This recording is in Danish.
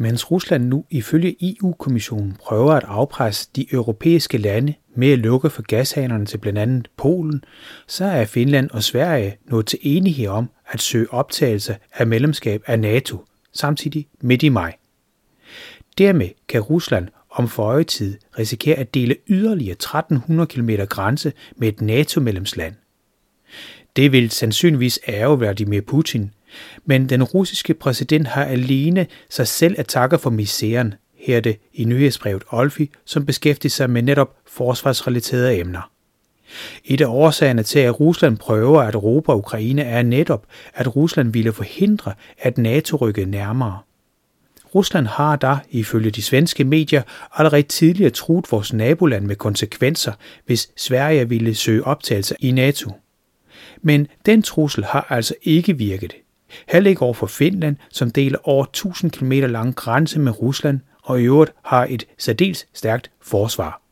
mens Rusland nu ifølge EU-kommissionen prøver at afpresse de europæiske lande med at lukke for gashanerne til blandt andet Polen, så er Finland og Sverige nået til enighed om at søge optagelse af medlemskab af NATO, samtidig midt i maj. Dermed kan Rusland om tid risikere at dele yderligere 1300 km grænse med et NATO-medlemsland. Det vil sandsynligvis ære Vladimir Putin, men den russiske præsident har alene sig selv at takke for misæren, her det i nyhedsbrevet Olfi, som beskæftiger sig med netop forsvarsrelaterede emner. Et af årsagerne til, at Rusland prøver at råbe Ukraine, er netop, at Rusland ville forhindre, at NATO rykkede nærmere. Rusland har da, ifølge de svenske medier, allerede tidligere truet vores naboland med konsekvenser, hvis Sverige ville søge optagelse i NATO. Men den trussel har altså ikke virket. Heller ikke over for Finland, som deler over 1000 km lang grænse med Rusland og i øvrigt har et særdeles stærkt forsvar.